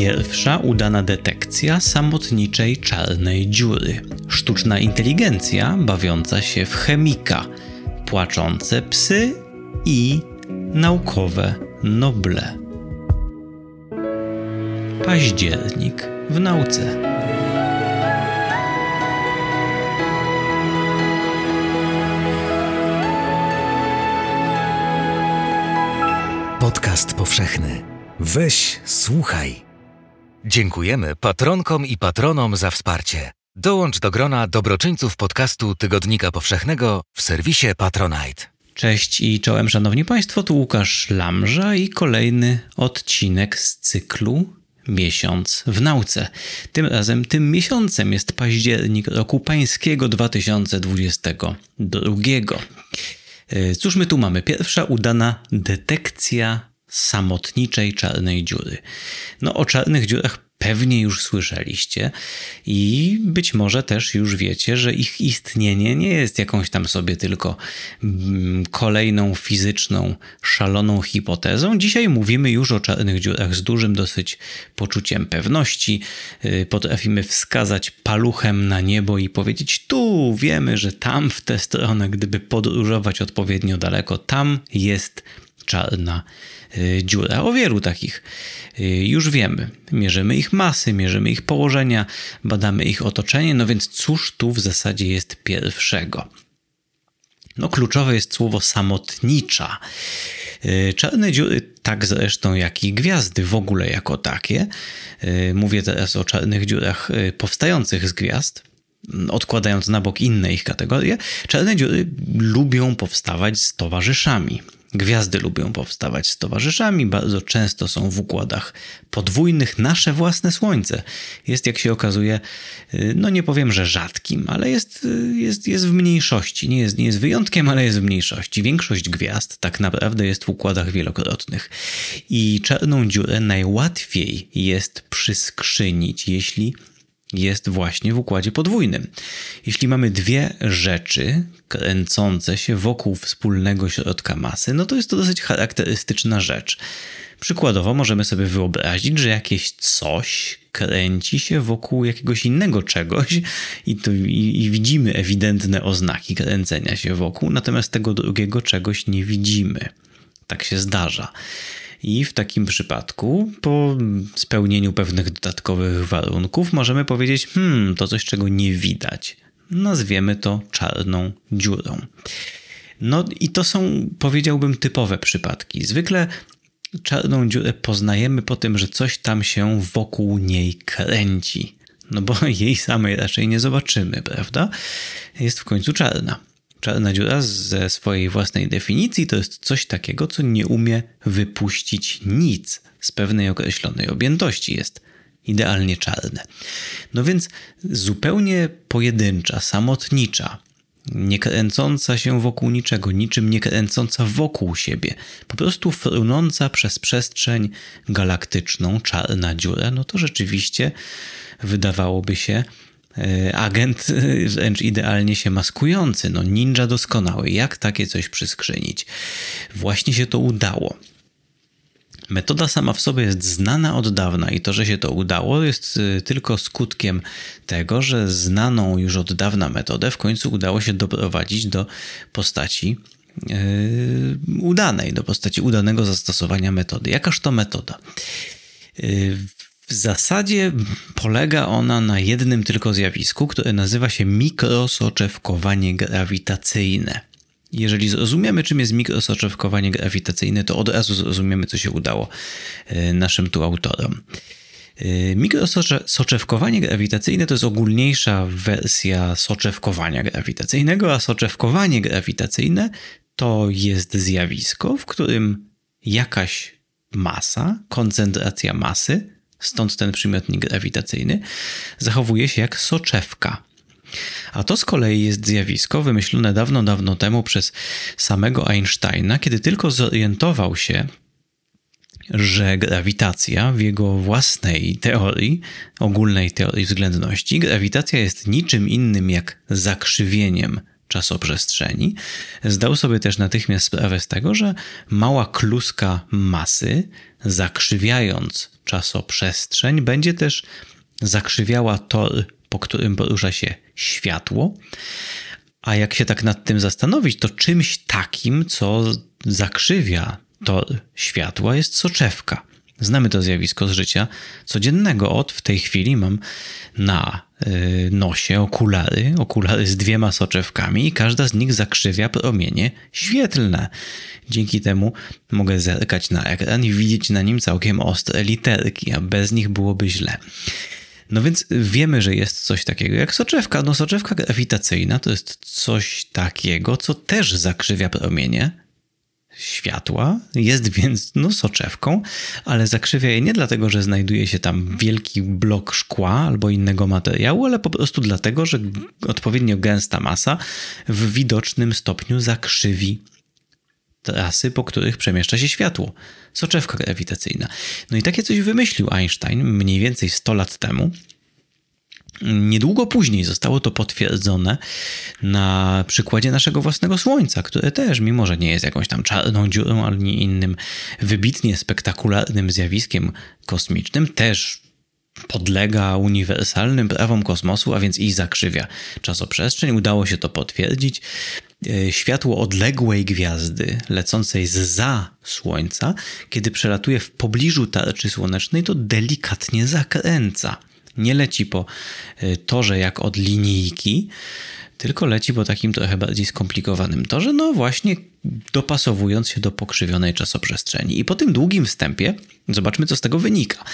Pierwsza udana detekcja samotniczej czarnej dziury. Sztuczna inteligencja bawiąca się w chemika. Płaczące psy i naukowe noble. Październik w nauce. Podcast powszechny. Weź, słuchaj. Dziękujemy patronkom i patronom za wsparcie. Dołącz do grona dobroczyńców podcastu Tygodnika Powszechnego w serwisie Patronite. Cześć i czołem szanowni państwo, tu Łukasz Lamża i kolejny odcinek z cyklu Miesiąc w nauce. Tym razem tym miesiącem jest październik roku pańskiego 2022. E, cóż my tu mamy? Pierwsza udana detekcja samotniczej czarnej dziury. No o czarnych dziurach pewnie już słyszeliście i być może też już wiecie, że ich istnienie nie jest jakąś tam sobie tylko mm, kolejną fizyczną, szaloną hipotezą. Dzisiaj mówimy już o czarnych dziurach z dużym dosyć poczuciem pewności. Y, potrafimy wskazać paluchem na niebo i powiedzieć: Tu wiemy, że tam w tę stronę, gdyby podróżować odpowiednio daleko, tam jest czarna y, dziura. O wielu takich y, już wiemy. Mierzymy ich masy, mierzymy ich położenia, badamy ich otoczenie, no więc cóż tu w zasadzie jest pierwszego? No kluczowe jest słowo samotnicza. Y, czarne dziury, tak zresztą jak i gwiazdy w ogóle jako takie. Mówię teraz o czarnych dziurach powstających z gwiazd, odkładając na bok inne ich kategorie. Czarne dziury lubią powstawać z towarzyszami. Gwiazdy lubią powstawać z towarzyszami, bardzo często są w układach podwójnych. Nasze własne Słońce jest, jak się okazuje, y, no nie powiem, że rzadkim, ale jest, y, jest, jest w mniejszości. Nie jest, nie jest wyjątkiem, ale jest w mniejszości. Większość gwiazd tak naprawdę jest w układach wielokrotnych. I czarną dziurę najłatwiej jest przyskrzynić, jeśli jest właśnie w układzie podwójnym. Jeśli mamy dwie rzeczy kręcące się wokół wspólnego środka masy, no to jest to dosyć charakterystyczna rzecz. Przykładowo możemy sobie wyobrazić, że jakieś coś kręci się wokół jakiegoś innego czegoś i, to, i, i widzimy ewidentne oznaki kręcenia się wokół, natomiast tego drugiego czegoś nie widzimy. Tak się zdarza. I w takim przypadku, po spełnieniu pewnych dodatkowych warunków, możemy powiedzieć: Hmm, to coś, czego nie widać. Nazwiemy to czarną dziurą. No i to są, powiedziałbym, typowe przypadki. Zwykle czarną dziurę poznajemy po tym, że coś tam się wokół niej kręci. No bo jej samej raczej nie zobaczymy, prawda? Jest w końcu czarna. Czarna dziura ze swojej własnej definicji to jest coś takiego, co nie umie wypuścić nic z pewnej określonej objętości. Jest idealnie czarne. No więc zupełnie pojedyncza, samotnicza, nie kręcąca się wokół niczego, niczym nie kręcąca wokół siebie, po prostu frunąca przez przestrzeń galaktyczną czarna dziura, no to rzeczywiście wydawałoby się agent e, wręcz idealnie się maskujący, no ninja doskonały. Jak takie coś przyskrzynić? Właśnie się to udało. Metoda sama w sobie jest znana od dawna i to, że się to udało, jest e, tylko skutkiem tego, że znaną już od dawna metodę w końcu udało się doprowadzić do postaci yy, udanej, do postaci udanego zastosowania metody. Jakaż to metoda? Yy, w zasadzie polega ona na jednym tylko zjawisku, które nazywa się mikrosoczewkowanie grawitacyjne. Jeżeli zrozumiemy, czym jest mikrosoczewkowanie grawitacyjne, to od razu zrozumiemy, co się udało e, naszym tu autorom. E, mikrosoczewkowanie grawitacyjne to jest ogólniejsza wersja soczewkowania grawitacyjnego, a soczewkowanie grawitacyjne to jest zjawisko, w którym jakaś masa, koncentracja masy stąd ten przymiotnik grawitacyjny, zachowuje się jak soczewka. A to z kolei jest zjawisko wymyślone dawno, dawno temu przez samego Einsteina, kiedy tylko zorientował się, że grawitacja w jego własnej teorii, ogólnej teorii względności, grawitacja jest niczym innym jak zakrzywieniem czasoprzestrzeni, zdał sobie też natychmiast sprawę z tego, że mała kluska masy, zakrzywiając czasoprzestrzeń, będzie też zakrzywiała tor, po którym porusza się światło. A jak się tak nad tym zastanowić, to czymś takim, co zakrzywia tor światła, jest soczewka. Znamy to zjawisko z życia codziennego. Od w tej chwili mam na y, nosie okulary, okulary z dwiema soczewkami i każda z nich zakrzywia promienie świetlne. Dzięki temu mogę zerkać na ekran i widzieć na nim całkiem ostre literki, a bez nich byłoby źle. No więc wiemy, że jest coś takiego jak soczewka. No soczewka grawitacyjna to jest coś takiego, co też zakrzywia promienie światła, jest więc no, soczewką, ale zakrzywia je nie dlatego, że znajduje się tam wielki blok szkła albo innego materiału, ale po prostu dlatego, że odpowiednio gęsta masa w widocznym stopniu zakrzywi trasy, po których przemieszcza się światło. Soczewka grawitacyjna. No i takie coś wymyślił Einstein mniej więcej 100 lat temu. Niedługo później zostało to potwierdzone na przykładzie naszego własnego Słońca, które też, mimo że nie jest jakąś tam czarną dziurą ani innym wybitnie spektakularnym zjawiskiem kosmicznym, też podlega uniwersalnym prawom kosmosu, a więc i zakrzywia czasoprzestrzeń. Udało się to potwierdzić. E, światło odległej gwiazdy lecącej za Słońca, kiedy przelatuje w pobliżu tarczy słonecznej, to delikatnie zakręca. Nie leci po e, torze jak od linijki, tylko leci po takim trochę bardziej skomplikowanym torze, no właśnie dopasowując się do pokrzywionej czasoprzestrzeni. I po tym długim wstępie zobaczmy, co z tego wynika.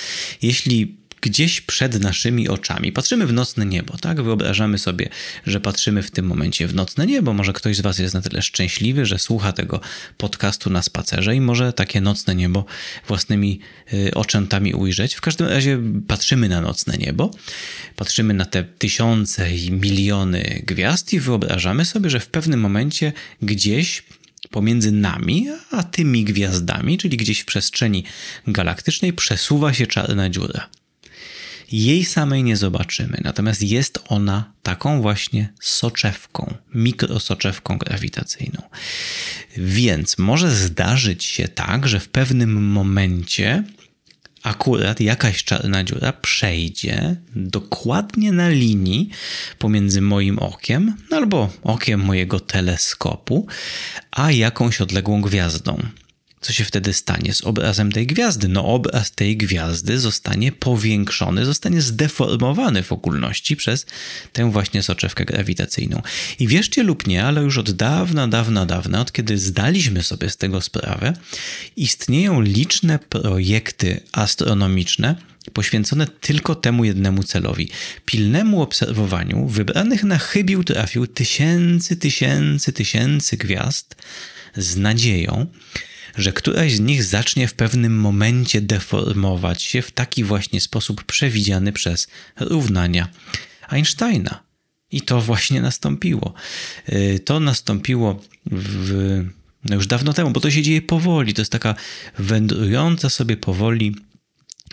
Jeśli gdzieś przed naszymi oczami. Patrzymy w nocne niebo, tak? Wyobrażamy sobie, że patrzymy w tym momencie w nocne niebo. Może ktoś z Was jest na tyle szczęśliwy, że słucha tego podcastu na spacerze i może takie nocne niebo własnymi y, oczętami ujrzeć. W każdym razie patrzymy na nocne niebo, patrzymy na te tysiące i miliony gwiazd i wyobrażamy sobie, że w pewnym momencie gdzieś pomiędzy nami a tymi gwiazdami, czyli gdzieś w przestrzeni galaktycznej, przesuwa się czarna dziura. Jej samej nie zobaczymy, natomiast jest ona taką właśnie soczewką, mikrosoczewką grawitacyjną. Więc może zdarzyć się tak, że w pewnym momencie akurat jakaś czarna dziura przejdzie dokładnie na linii pomiędzy moim okiem albo okiem mojego teleskopu, a jakąś odległą gwiazdą. Co się wtedy stanie z obrazem tej gwiazdy? No, obraz tej gwiazdy zostanie powiększony, zostanie zdeformowany w ogólności przez tę właśnie soczewkę grawitacyjną. I wierzcie lub nie, ale już od dawna, dawna, dawna, od kiedy zdaliśmy sobie z tego sprawę, istnieją liczne projekty astronomiczne, poświęcone tylko temu jednemu celowi pilnemu obserwowaniu wybranych na chybił trafił tysięcy, tysięcy, tysięcy gwiazd z nadzieją, że któraś z nich zacznie w pewnym momencie deformować się w taki właśnie sposób przewidziany przez równania Einsteina. I to właśnie nastąpiło. Y, to nastąpiło w, no już dawno temu, bo to się dzieje powoli. To jest taka wędrująca sobie powoli,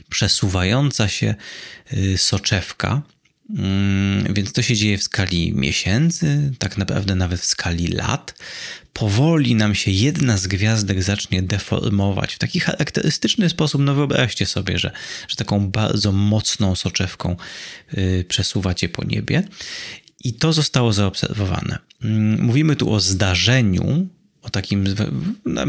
przesuwająca się y, soczewka. Mm, więc to się dzieje w skali miesięcy, tak naprawdę nawet w skali lat powoli nam się jedna z gwiazdek zacznie deformować w taki charakterystyczny sposób. No wyobraźcie sobie, że, że taką bardzo mocną soczewką yy, przesuwacie po niebie. I to zostało zaobserwowane. Yy, mówimy tu o zdarzeniu, o takim,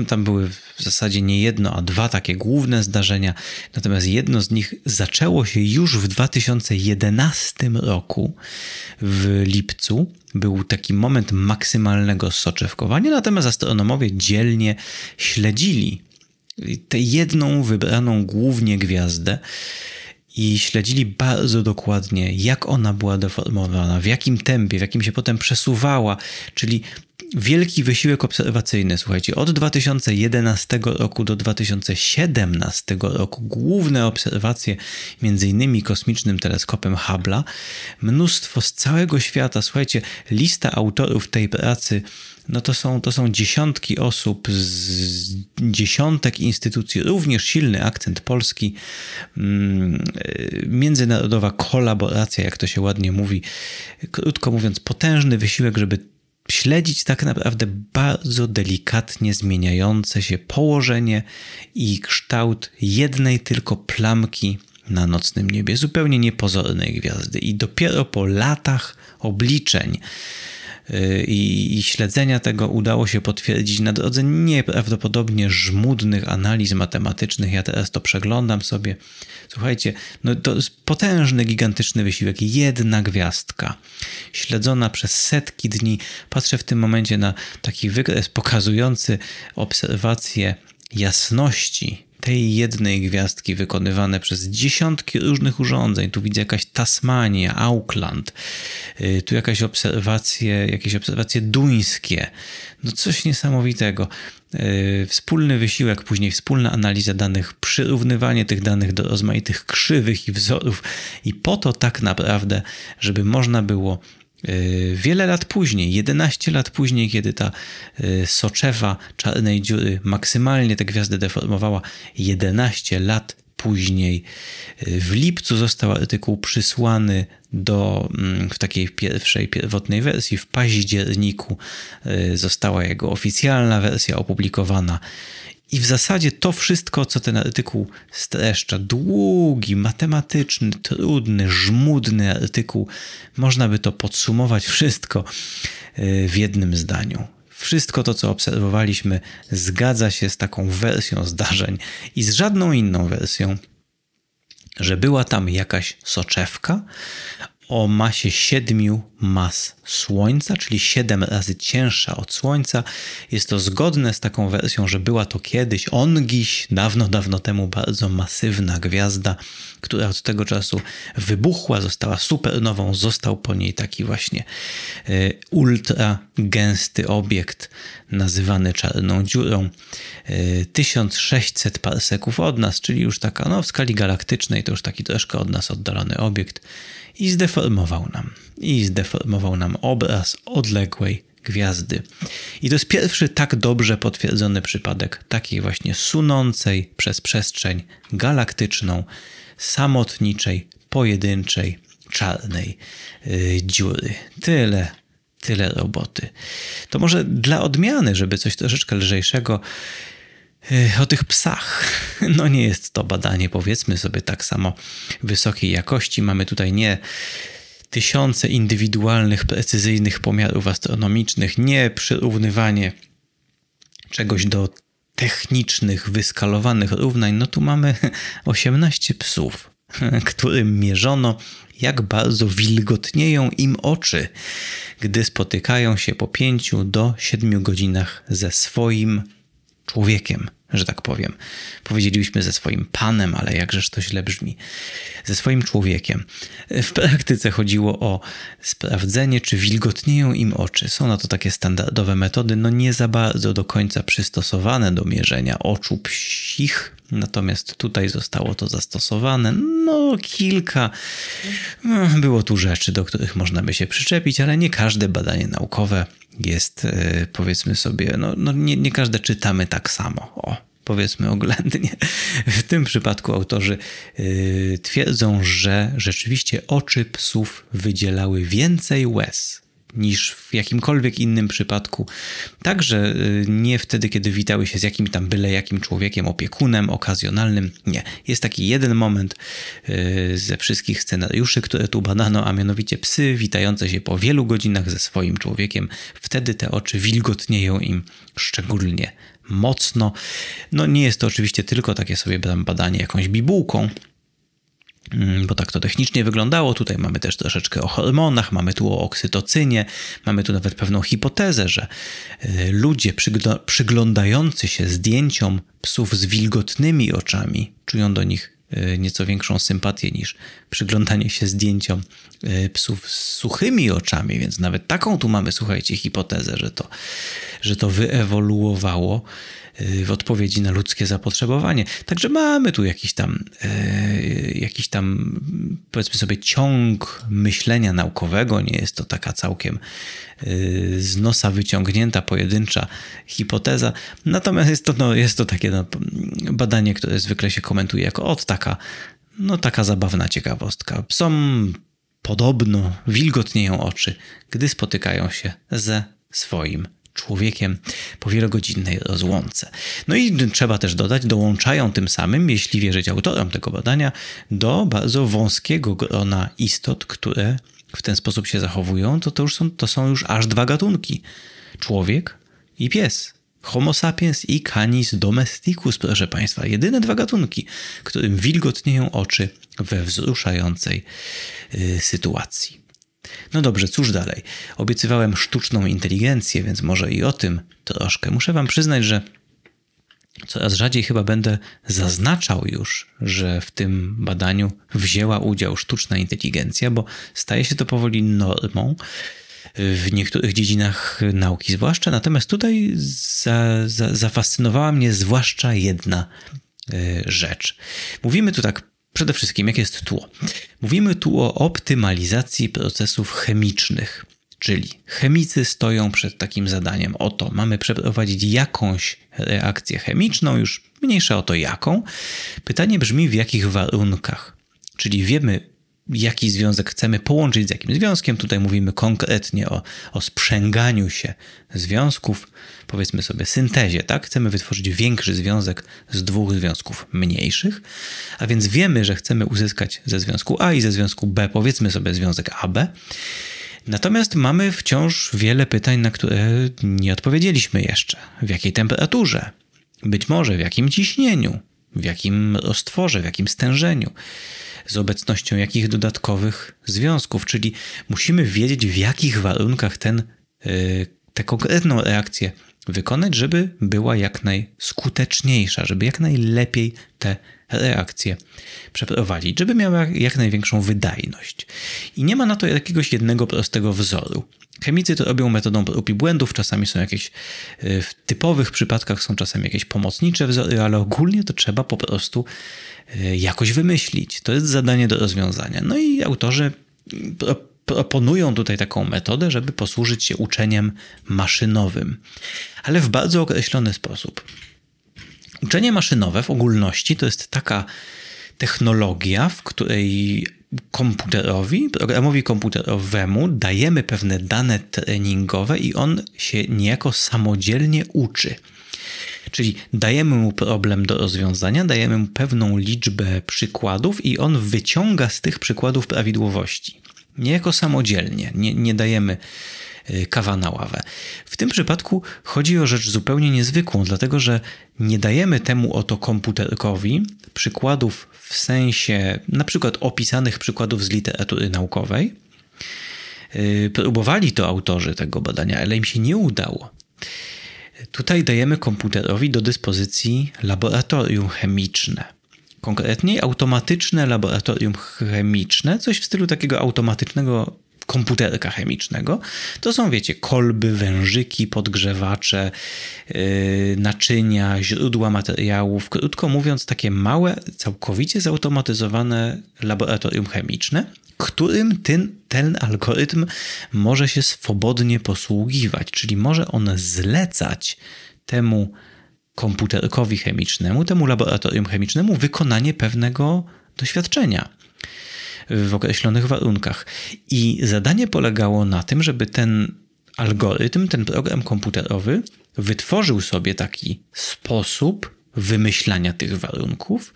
tam były w zasadzie nie jedno, a dwa takie główne zdarzenia. Natomiast jedno z nich zaczęło się już w 2011 roku, w lipcu. Był taki moment maksymalnego soczewkowania, natomiast astronomowie dzielnie śledzili tę jedną wybraną głównie gwiazdę i śledzili bardzo dokładnie, jak ona była deformowana, w jakim tempie, w jakim się potem przesuwała, czyli wielki wysiłek obserwacyjny. Słuchajcie, od 2011 roku do 2017 roku główne obserwacje, między innymi kosmicznym teleskopem Hubble'a, mnóstwo z całego świata. Słuchajcie, lista autorów tej pracy no to są, to są dziesiątki osób z dziesiątek instytucji, również silny akcent polski, mm, międzynarodowa kolaboracja, jak to się ładnie mówi. Krótko mówiąc, potężny wysiłek, żeby śledzić tak naprawdę bardzo delikatnie zmieniające się położenie i kształt jednej tylko plamki na nocnym niebie, zupełnie niepozornej gwiazdy. I dopiero po latach obliczeń i, i, śledzenia tego udało się potwierdzić na drodze nieprawdopodobnie żmudnych analiz matematycznych. Ja teraz to przeglądam sobie. Słuchajcie, no to jest potężny, gigantyczny wysiłek. Jedna gwiazdka, śledzona przez setki dni. Patrzę w tym momencie na taki wykres pokazujący obserwacje jasności tej jednej gwiazdki wykonywane przez dziesiątki różnych urządzeń. Tu widzę jakaś Tasmania, Auckland, y, tu jakaś obserwacje, jakieś obserwacje duńskie. No coś niesamowitego. Y, wspólny wysiłek, później wspólna analiza danych, przyrównywanie tych danych do rozmaitych krzywych i wzorów i po to tak naprawdę, żeby można było wiele lat później, 11 lat później, kiedy ta y, soczewa czarnej dziury maksymalnie te gwiazdy deformowała, 11 lat później, y, w lipcu został artykuł przysłany do, mm, w takiej pierwszej, pierwotnej wersji. W październiku została jego oficjalna wersja opublikowana. I w zasadzie to wszystko, co ten artykuł streszcza, długi, matematyczny, trudny, żmudny artykuł, można by to podsumować wszystko e, w jednym zdaniu. Wszystko to, co obserwowaliśmy, zgadza się z taką wersją zdarzeń i z żadną inną wersją, że była tam jakaś soczewka, o masie siedmiu mas Słońca, czyli siedem razy cięższa od Słońca. Jest to zgodne z taką wersją, że była to kiedyś ongiś, dawno, dawno temu bardzo masywna gwiazda, która od tego czasu wybuchła, została supernową, został po niej taki właśnie e, ultra gęsty obiekt nazywany czarną dziurą. 1600 e, parseków od nas, czyli już taka, no w skali galaktycznej to już taki troszkę od nas oddalony obiekt i zdeformował nam, i zdeformował nam obraz odległej gwiazdy. I to jest pierwszy tak dobrze potwierdzony przypadek takiej właśnie sunącej przez przestrzeń galaktyczną, samotniczej, pojedynczej, czarnej yy, dziury. Tyle, tyle roboty. To może dla odmiany, żeby coś troszeczkę lżejszego, o tych psach. No nie jest to badanie, powiedzmy sobie, tak samo wysokiej jakości. Mamy tutaj nie tysiące indywidualnych, precyzyjnych pomiarów astronomicznych, nie przyrównywanie czegoś do technicznych, wyskalowanych równań. No tu mamy 18 psów, którym mierzono, jak bardzo wilgotnieją im oczy, gdy spotykają się po 5 do 7 godzinach ze swoim człowiekiem, że tak powiem. Powiedzieliśmy ze swoim panem, ale jakżeż to źle brzmi. Ze swoim człowiekiem. W praktyce chodziło o sprawdzenie, czy wilgotnieją im oczy. Są na to takie standardowe metody, no nie za bardzo do końca przystosowane do mierzenia oczu psich, natomiast tutaj zostało to zastosowane. No, kilka. No, było tu rzeczy, do których można by się przyczepić, ale nie każde badanie naukowe jest, e, powiedzmy sobie, no, no nie, nie każde czytamy tak samo. O, powiedzmy oględnie. W tym przypadku autorzy yy, twierdzą, że rzeczywiście oczy psów wydzielały więcej łez niż w jakimkolwiek innym przypadku. Także y, nie wtedy, kiedy witały się z jakim tam byle jakim człowiekiem, opiekunem, okazjonalnym. Nie. Jest taki jeden moment y, ze wszystkich scenariuszy, które tu badano, a mianowicie psy witające się po wielu godzinach ze swoim człowiekiem. Wtedy te oczy wilgotnieją im szczególnie mocno. No nie jest to oczywiście tylko takie sobie badanie jakąś bibułką, bo tak to technicznie wyglądało. Tutaj mamy też troszeczkę o hormonach, mamy tu o oksytocynie, mamy tu nawet pewną hipotezę, że y, ludzie przyglądający się zdjęciom psów z wilgotnymi oczami czują do nich y, nieco większą sympatię niż przyglądanie się zdjęciom y, psów z suchymi oczami, więc nawet taką tu mamy, słuchajcie, hipotezę, że to, że to wyewoluowało w odpowiedzi na ludzkie zapotrzebowanie. Także mamy tu jakiś tam, e, jakiś tam, powiedzmy sobie, ciąg myślenia naukowego. Nie jest to taka całkiem e, z nosa wyciągnięta, pojedyncza hipoteza. Natomiast jest to, no, jest to takie no, badanie, które zwykle się komentuje jako od taka, no, taka zabawna ciekawostka. Psom podobno wilgotnieją oczy, gdy spotykają się ze swoim człowiekiem po wielogodzinnej rozłące. No i trzeba też dodać, dołączają tym samym, jeśli wierzyć autorom tego badania, do bardzo wąskiego grona istot, które w ten sposób się zachowują, to, to, już są, to są już aż dwa gatunki. Człowiek i pies. Homo sapiens i Canis domesticus, proszę Państwa. Jedyne dwa gatunki, którym wilgotnieją oczy we wzruszającej yy, sytuacji. No dobrze, cóż dalej? Obiecywałem sztuczną inteligencję, więc może i o tym troszkę. Muszę Wam przyznać, że coraz rzadziej chyba będę zaznaczał już, że w tym badaniu wzięła udział sztuczna inteligencja, bo staje się to powoli normą w niektórych dziedzinach nauki, zwłaszcza. Natomiast tutaj za, za, zafascynowała mnie zwłaszcza jedna e, rzecz. Mówimy tu tak Przede wszystkim, jakie jest tło? Mówimy tu o optymalizacji procesów chemicznych, czyli chemicy stoją przed takim zadaniem: oto mamy przeprowadzić jakąś reakcję chemiczną, już mniejsza o to jaką. Pytanie brzmi, w jakich warunkach. Czyli wiemy, jaki związek chcemy połączyć z jakim związkiem. Tutaj mówimy konkretnie o, o sprzęganiu się związków, powiedzmy sobie syntezie, tak? Chcemy wytworzyć większy związek z dwóch związków mniejszych, a więc wiemy, że chcemy uzyskać ze związku A i ze związku B, powiedzmy sobie związek AB. Natomiast mamy wciąż wiele pytań, na które nie odpowiedzieliśmy jeszcze. W jakiej temperaturze? Być może w jakim ciśnieniu? W jakim roztworze? W jakim stężeniu? z obecnością jakich dodatkowych związków, czyli musimy wiedzieć, w jakich warunkach ten, y, tę konkretną reakcję wykonać, żeby była jak najskuteczniejsza, żeby jak najlepiej te reakcje przeprowadzić, żeby miała jak największą wydajność. I nie ma na to jakiegoś jednego prostego wzoru. Chemicy to robią metodą prób i błędów, czasami są jakieś, y, w typowych przypadkach są czasami jakieś pomocnicze wzory, ale ogólnie to trzeba po prostu y, jakoś wymyślić. To jest zadanie do rozwiązania. No i autorzy proponują tutaj taką metodę, żeby posłużyć się uczeniem maszynowym, ale w bardzo określony sposób. Uczenie maszynowe w ogólności to jest taka technologia, w której komputerowi, programowi komputerowemu dajemy pewne dane treningowe i on się niejako samodzielnie uczy. Czyli dajemy mu problem do rozwiązania, dajemy mu pewną liczbę przykładów i on wyciąga z tych przykładów prawidłowości. Niejako samodzielnie, nie, nie dajemy kawa na ławę. W tym przypadku chodzi o rzecz zupełnie niezwykłą, dlatego że nie dajemy temu oto komputerkowi przykładów w sensie na przykład opisanych przykładów z literatury naukowej. Y, próbowali to autorzy tego badania, ale im się nie udało. Tutaj dajemy komputerowi do dyspozycji laboratorium chemiczne. Konkretniej automatyczne laboratorium chemiczne, coś w stylu takiego automatycznego komputerka chemicznego. To są, wiecie, kolby, wężyki, podgrzewacze, yy, naczynia, źródła materiałów. Krótko mówiąc, takie małe, całkowicie zautomatyzowane laboratorium chemiczne, którym ten, ten algorytm może się swobodnie posługiwać, czyli może on zlecać temu komputerkowi chemicznemu, temu laboratorium chemicznemu wykonanie pewnego doświadczenia w określonych warunkach. I zadanie polegało na tym, żeby ten algorytm, ten program komputerowy wytworzył sobie taki sposób wymyślania tych warunków,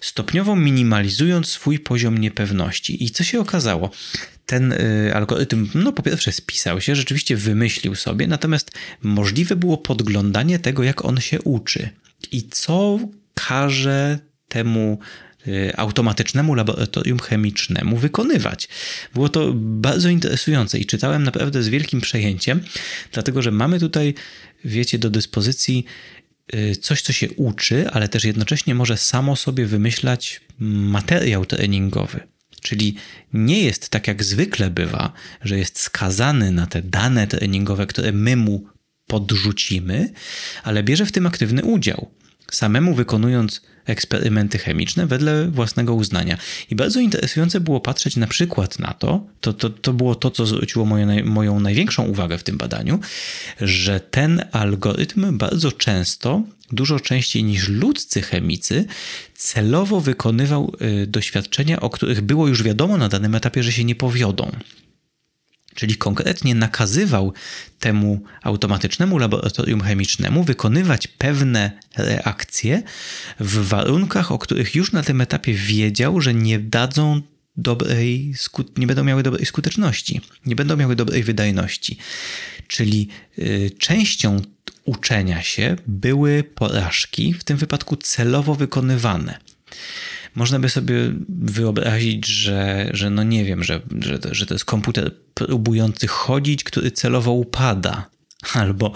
stopniowo minimalizując swój poziom niepewności. I co się okazało? Ten y, algorytm, no po pierwsze spisał się, rzeczywiście wymyślił sobie, natomiast możliwe było podglądanie tego, jak on się uczy i co każe temu automatycznemu laboratorium chemicznemu wykonywać. Było to bardzo interesujące i czytałem naprawdę z wielkim przejęciem, dlatego że mamy tutaj, wiecie, do dyspozycji y, coś, co się uczy, ale też jednocześnie może samo sobie wymyślać materiał treningowy. Czyli nie jest tak jak zwykle bywa, że jest skazany na te dane treningowe, które my mu podrzucimy, ale bierze w tym aktywny udział samemu wykonując eksperymenty chemiczne wedle własnego uznania. I bardzo interesujące było patrzeć na przykład na to, to, to, to było to, co zwróciło moje, moją największą uwagę w tym badaniu, że ten algorytm bardzo często, dużo częściej niż ludzcy chemicy, celowo wykonywał y, doświadczenia, o których było już wiadomo na danym etapie, że się nie powiodą. Czyli konkretnie nakazywał temu automatycznemu laboratorium chemicznemu wykonywać pewne reakcje w warunkach, o których już na tym etapie wiedział, że nie dadzą dobrej, nie będą miały dobrej skuteczności, nie będą miały dobrej wydajności. Czyli y, częścią uczenia się były porażki, w tym wypadku celowo wykonywane. Można by sobie wyobrazić, że, że no nie wiem, że, że, że to jest komputer próbujący chodzić, który celowo upada. Albo,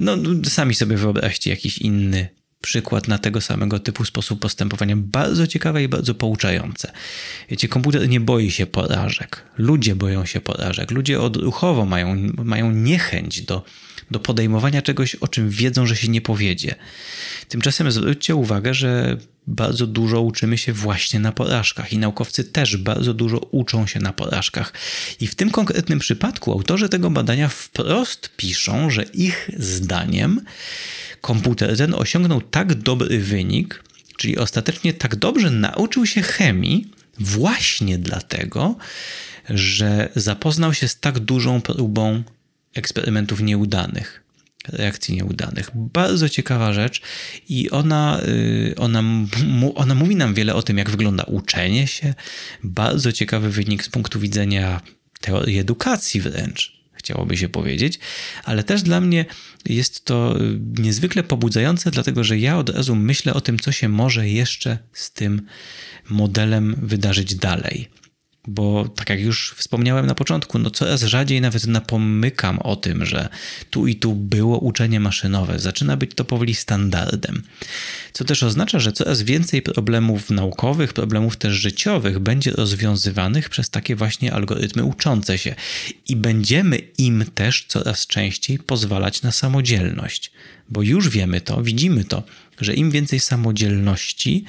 no sami sobie wyobraźcie jakiś inny przykład na tego samego typu sposób postępowania. Bardzo ciekawe i bardzo pouczające. Wiecie, komputer nie boi się porażek. Ludzie boją się porażek. Ludzie odruchowo mają, mają niechęć do, do podejmowania czegoś, o czym wiedzą, że się nie powiedzie. Tymczasem zwróćcie uwagę, że bardzo dużo uczymy się właśnie na porażkach i naukowcy też bardzo dużo uczą się na porażkach. I w tym konkretnym przypadku autorzy tego badania wprost piszą, że ich zdaniem komputer ten osiągnął tak dobry wynik, czyli ostatecznie tak dobrze nauczył się chemii, właśnie dlatego, że zapoznał się z tak dużą próbą eksperymentów nieudanych, reakcji nieudanych. Bardzo ciekawa rzecz i ona, y, ona, ona mówi nam wiele o tym, jak wygląda uczenie się. Bardzo ciekawy wynik z punktu widzenia teorii edukacji wręcz chciałoby się powiedzieć, ale też dla mnie jest to y, niezwykle pobudzające, dlatego że ja od razu myślę o tym, co się może jeszcze z tym modelem wydarzyć dalej bo tak jak już wspomniałem na początku, no coraz rzadziej nawet napomykam o tym, że tu i tu było uczenie maszynowe. Zaczyna być to powoli standardem. Co też oznacza, że coraz więcej problemów naukowych, problemów też życiowych będzie rozwiązywanych przez takie właśnie algorytmy uczące się i będziemy im też coraz częściej pozwalać na samodzielność. Bo już wiemy to, widzimy to, że im więcej samodzielności,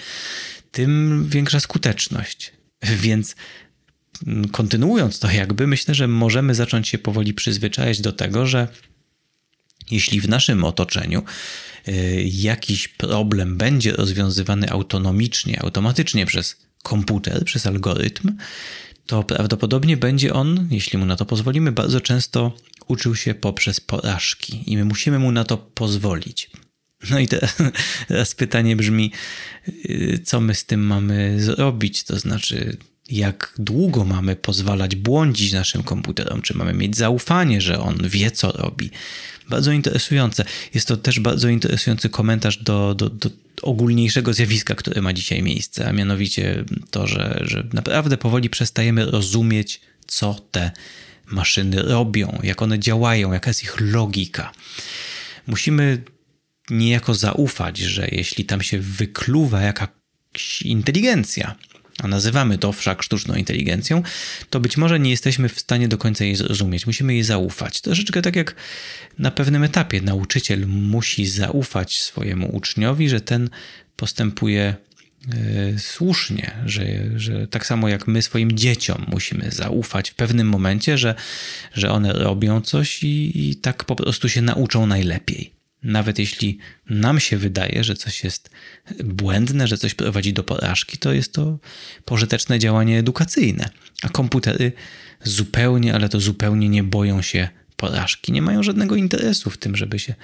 tym większa skuteczność. Więc kontynuując to jakby, myślę, że możemy zacząć się powoli przyzwyczajać do tego, że jeśli w naszym otoczeniu y, jakiś problem będzie rozwiązywany autonomicznie, automatycznie przez komputer, przez algorytm, to prawdopodobnie będzie on, jeśli mu na to pozwolimy, bardzo często uczył się poprzez porażki i my musimy mu na to pozwolić. No i teraz, teraz pytanie brzmi, y, co my z tym mamy zrobić? To znaczy, jak długo mamy pozwalać błądzić naszym komputerom, czy mamy mieć zaufanie, że on wie, co robi. Bardzo interesujące. Jest to też bardzo interesujący komentarz do, do, do ogólniejszego zjawiska, które ma dzisiaj miejsce, a mianowicie to, że, że naprawdę powoli przestajemy rozumieć, co te maszyny robią, jak one działają, jaka jest ich logika. Musimy niejako zaufać, że jeśli tam się wykluwa jakaś inteligencja, a nazywamy to wszak sztuczną inteligencją, to być może nie jesteśmy w stanie do końca jej zrozumieć. Musimy jej zaufać. Troszeczkę tak jak na pewnym etapie nauczyciel musi zaufać swojemu uczniowi, że ten postępuje e, słusznie, że, że tak samo jak my swoim dzieciom musimy zaufać w pewnym momencie, że, że one robią coś i, i tak po prostu się nauczą najlepiej. Nawet jeśli nam się wydaje, że coś jest błędne, że coś prowadzi do porażki, to jest to pożyteczne działanie edukacyjne. A komputery zupełnie, ale to zupełnie nie boją się porażki. Nie mają żadnego interesu w tym, żeby się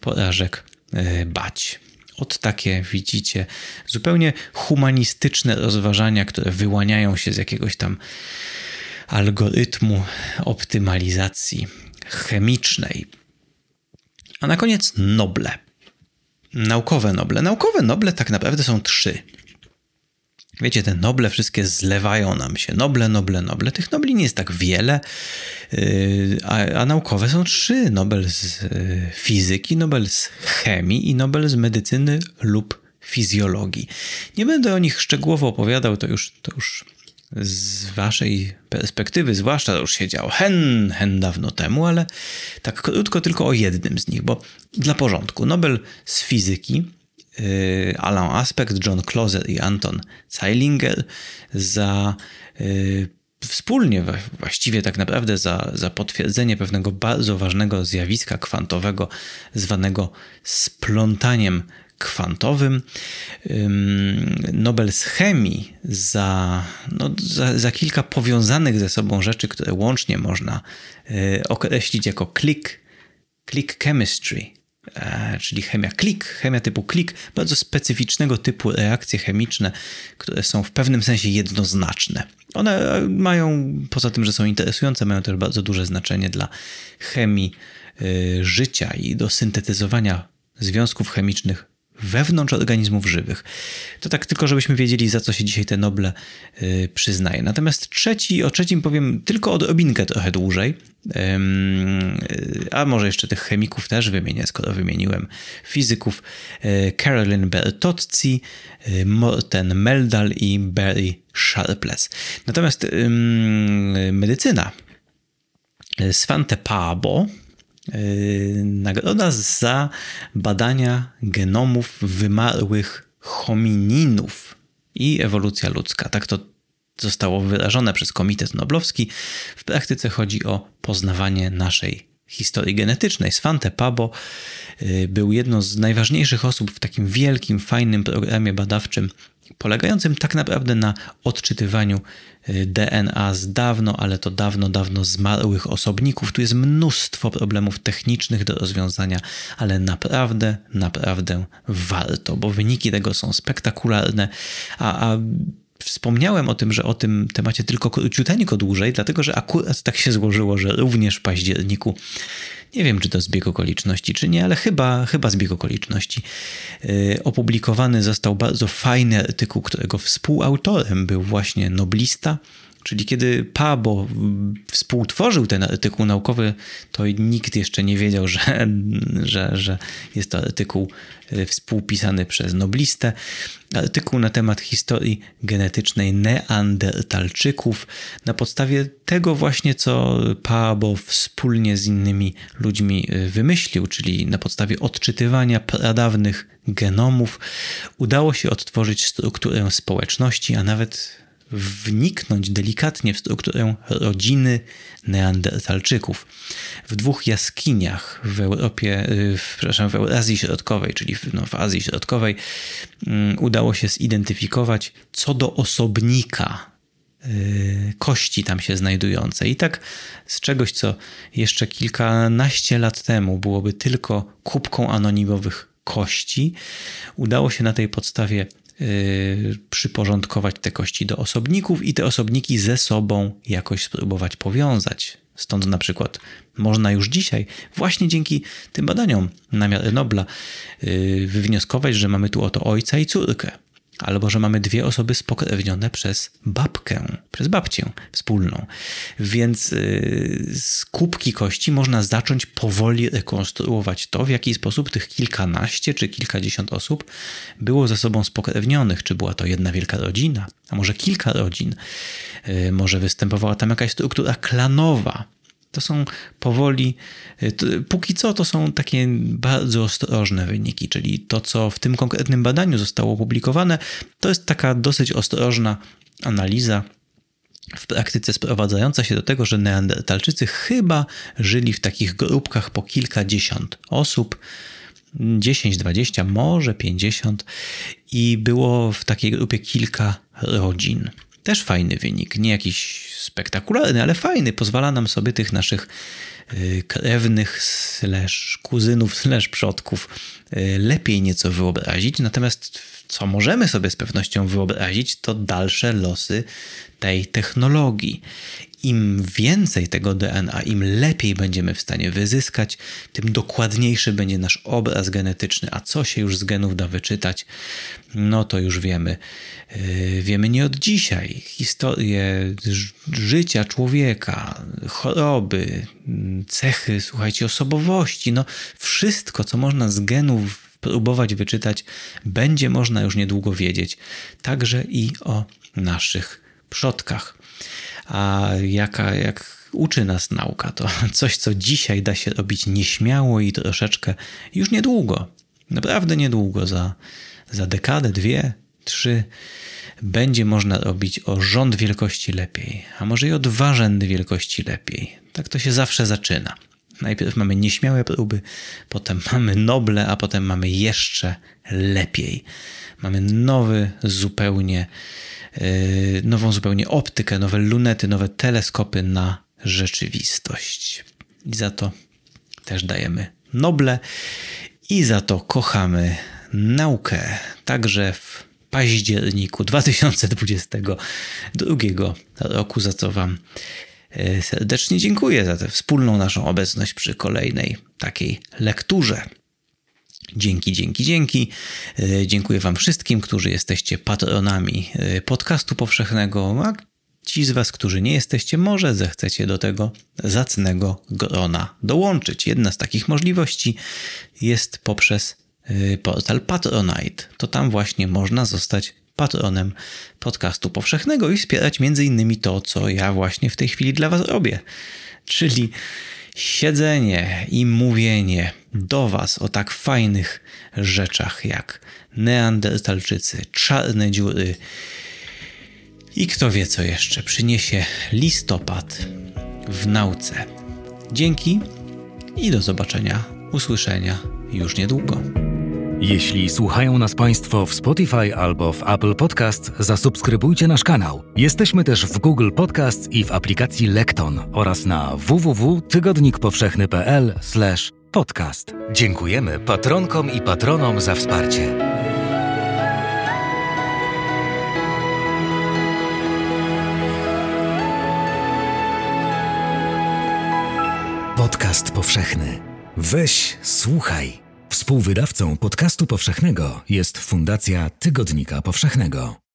porażek e, bać. Od takie, widzicie, zupełnie humanistyczne rozważania, które wyłaniają się z jakiegoś tam algorytmu optymalizacji chemicznej, a na koniec Noble. Naukowe Noble. Naukowe Noble tak naprawdę są trzy. Wiecie, te noble wszystkie zlewają nam się. Noble, noble, noble. Tych nobli nie jest tak wiele, yy, a, a, naukowe są trzy. Nobel z yy, fizyki, Nobel z chemii i Nobel z medycyny lub fizjologii. Nie będę o nich szczegółowo opowiadał, to już, to już z waszej perspektywy, zwłaszcza to już się działo hen, hen dawno temu, ale tak krótko tylko o jednym z nich, bo dla porządku. Nobel z fizyki, yy, Alan Aspect, John Closer i Anton Zeilinger za yy, wspólnie właściwie tak naprawdę za, za potwierdzenie pewnego bardzo ważnego zjawiska kwantowego zwanego splątaniem kwantowym. Nobel z chemii za, no, za, za, kilka powiązanych ze sobą rzeczy, które łącznie można y, określić jako click, click chemistry, e, czyli chemia klik, chemia typu klik, bardzo specyficznego typu reakcje chemiczne, które są w pewnym sensie jednoznaczne. One mają, poza tym, że są interesujące, mają też bardzo duże znaczenie dla chemii y, życia i do syntetyzowania związków chemicznych wewnątrz organizmów żywych. To tak tylko, żebyśmy wiedzieli, za co się dzisiaj te Noble y, przyznaje. Natomiast trzeci, o trzecim powiem tylko odrobinkę trochę dłużej, y, a może jeszcze tych chemików też wymienię, skoro wymieniłem fizyków y, Carolyn Bertozzi, Morten Meldal i Barry Sharpless. Natomiast medycyna Svante Paabo nagroda za badania genomów wymarłych homininów i ewolucja ludzka. Tak to zostało wyrażone przez Komitet Noblowski. W praktyce chodzi o poznawanie naszej historii genetycznej. Svante Pabo yy, był jedną z najważniejszych osób w takim wielkim, fajnym programie badawczym polegającym tak naprawdę na odczytywaniu y, DNA z dawno, ale to dawno, dawno zmarłych osobników. Tu jest mnóstwo problemów technicznych do rozwiązania, ale naprawdę, naprawdę warto, bo wyniki tego są spektakularne, a, a Wspomniałem o tym, że o tym temacie tylko króciuteńko dłużej, dlatego że akurat tak się złożyło, że również w październiku nie wiem, czy to zbieg okoliczności, czy nie, ale chyba, chyba zbieg okoliczności. Yy, opublikowany został bardzo fajny artykuł, którego współautorem był właśnie noblista, Czyli kiedy Pabo współtworzył ten artykuł naukowy, to nikt jeszcze nie wiedział, że, że, że jest to artykuł e, współpisany przez noblistę. Artykuł na temat historii genetycznej neandertalczyków na podstawie tego właśnie, co Pabo wspólnie z innymi ludźmi e, wymyślił, czyli na podstawie odczytywania pradawnych genomów, udało się odtworzyć strukturę społeczności, a nawet wniknąć delikatnie w strukturę rodziny Neandertalczyków. W dwóch jaskiniach w Europie, y, w, przepraszam, w Azji Środkowej, czyli w, no, w Azji Środkowej, um, udało się zidentyfikować co do osobnika y, kości tam się znajdujące. I tak z czegoś, co jeszcze kilkanaście lat temu byłoby tylko kubką anonimowych kości, udało się na tej podstawie przyporządkować te kości do osobników i te osobniki ze sobą jakoś spróbować powiązać. Stąd na przykład można już dzisiaj, właśnie dzięki tym badaniom na miarę Nobla, y, wywnioskować, że mamy tu oto ojca i córkę albo że mamy dwie osoby spokrewnione przez babkę, przez babcię wspólną. Więc yy, z kubki kości można zacząć powoli rekonstruować to, w jaki sposób tych kilkanaście czy kilkadziesiąt osób było ze sobą spokrewnionych. Czy była to jedna wielka rodzina, a może kilka rodzin, yy, może występowała tam jakaś struktura klanowa to są powoli, y, to, póki co to są takie bardzo ostrożne wyniki, czyli to, co w tym konkretnym badaniu zostało opublikowane, to jest taka dosyć ostrożna analiza w praktyce sprowadzająca się do tego, że Neandertalczycy chyba żyli w takich grupkach po kilkadziesiąt osób, 10, 20, może 50 i było w takiej grupie kilka rodzin. Też fajny wynik, nie jakiś spektakularny, ale fajny. Pozwala nam sobie tych naszych y, krewnych, slash kuzynów, slash przodków y, lepiej nieco wyobrazić. Natomiast co możemy sobie z pewnością wyobrazić, to dalsze losy tej technologii im więcej tego DNA, im lepiej będziemy w stanie wyzyskać, tym dokładniejszy będzie nasz obraz genetyczny. A co się już z genów da wyczytać, no to już wiemy. Yy, wiemy nie od dzisiaj. Historię życia człowieka, choroby, cechy, słuchajcie, osobowości, no wszystko, co można z genów próbować wyczytać, będzie można już niedługo wiedzieć. Także i o naszych przodkach. A jaka, jak uczy nas nauka, to coś, co dzisiaj da się robić nieśmiało i troszeczkę już niedługo, naprawdę niedługo, za, za dekadę, dwie, trzy, będzie można robić o rząd wielkości lepiej, a może i o dwa rzędy wielkości lepiej. Tak to się zawsze zaczyna. Najpierw mamy nieśmiałe próby, potem mamy noble, a potem mamy jeszcze lepiej. Mamy nowy zupełnie, nową zupełnie optykę, nowe lunety, nowe teleskopy na rzeczywistość. I za to też dajemy noble i za to kochamy naukę. Także w październiku 2022 roku, za co Wam e, serdecznie dziękuję za tę wspólną naszą obecność przy kolejnej takiej lekturze. Dzięki, dzięki, dzięki. E, dziękuję Wam wszystkim, którzy jesteście patronami e, podcastu powszechnego, a ci z Was, którzy nie jesteście, może zechcecie do tego zacnego grona dołączyć. Jedna z takich możliwości jest poprzez Y, portal Patronite. To tam właśnie można zostać patronem podcastu powszechnego i wspierać między innymi to, co ja właśnie w tej chwili dla Was robię. Czyli siedzenie i mówienie do Was o tak fajnych rzeczach jak neandertalczycy, czarne dziury i kto wie co jeszcze przyniesie listopad w nauce. Dzięki i do zobaczenia, usłyszenia już niedługo. Jeśli słuchają nas Państwo w Spotify albo w Apple Podcast, zasubskrybujcie nasz kanał. Jesteśmy też w Google Podcast i w aplikacji Lekton oraz na www.tygodnikpowszechny.pl/podcast. Dziękujemy patronkom i patronom za wsparcie. Podcast powszechny. Weź, słuchaj. Współwydawcą podcastu powszechnego jest Fundacja Tygodnika Powszechnego.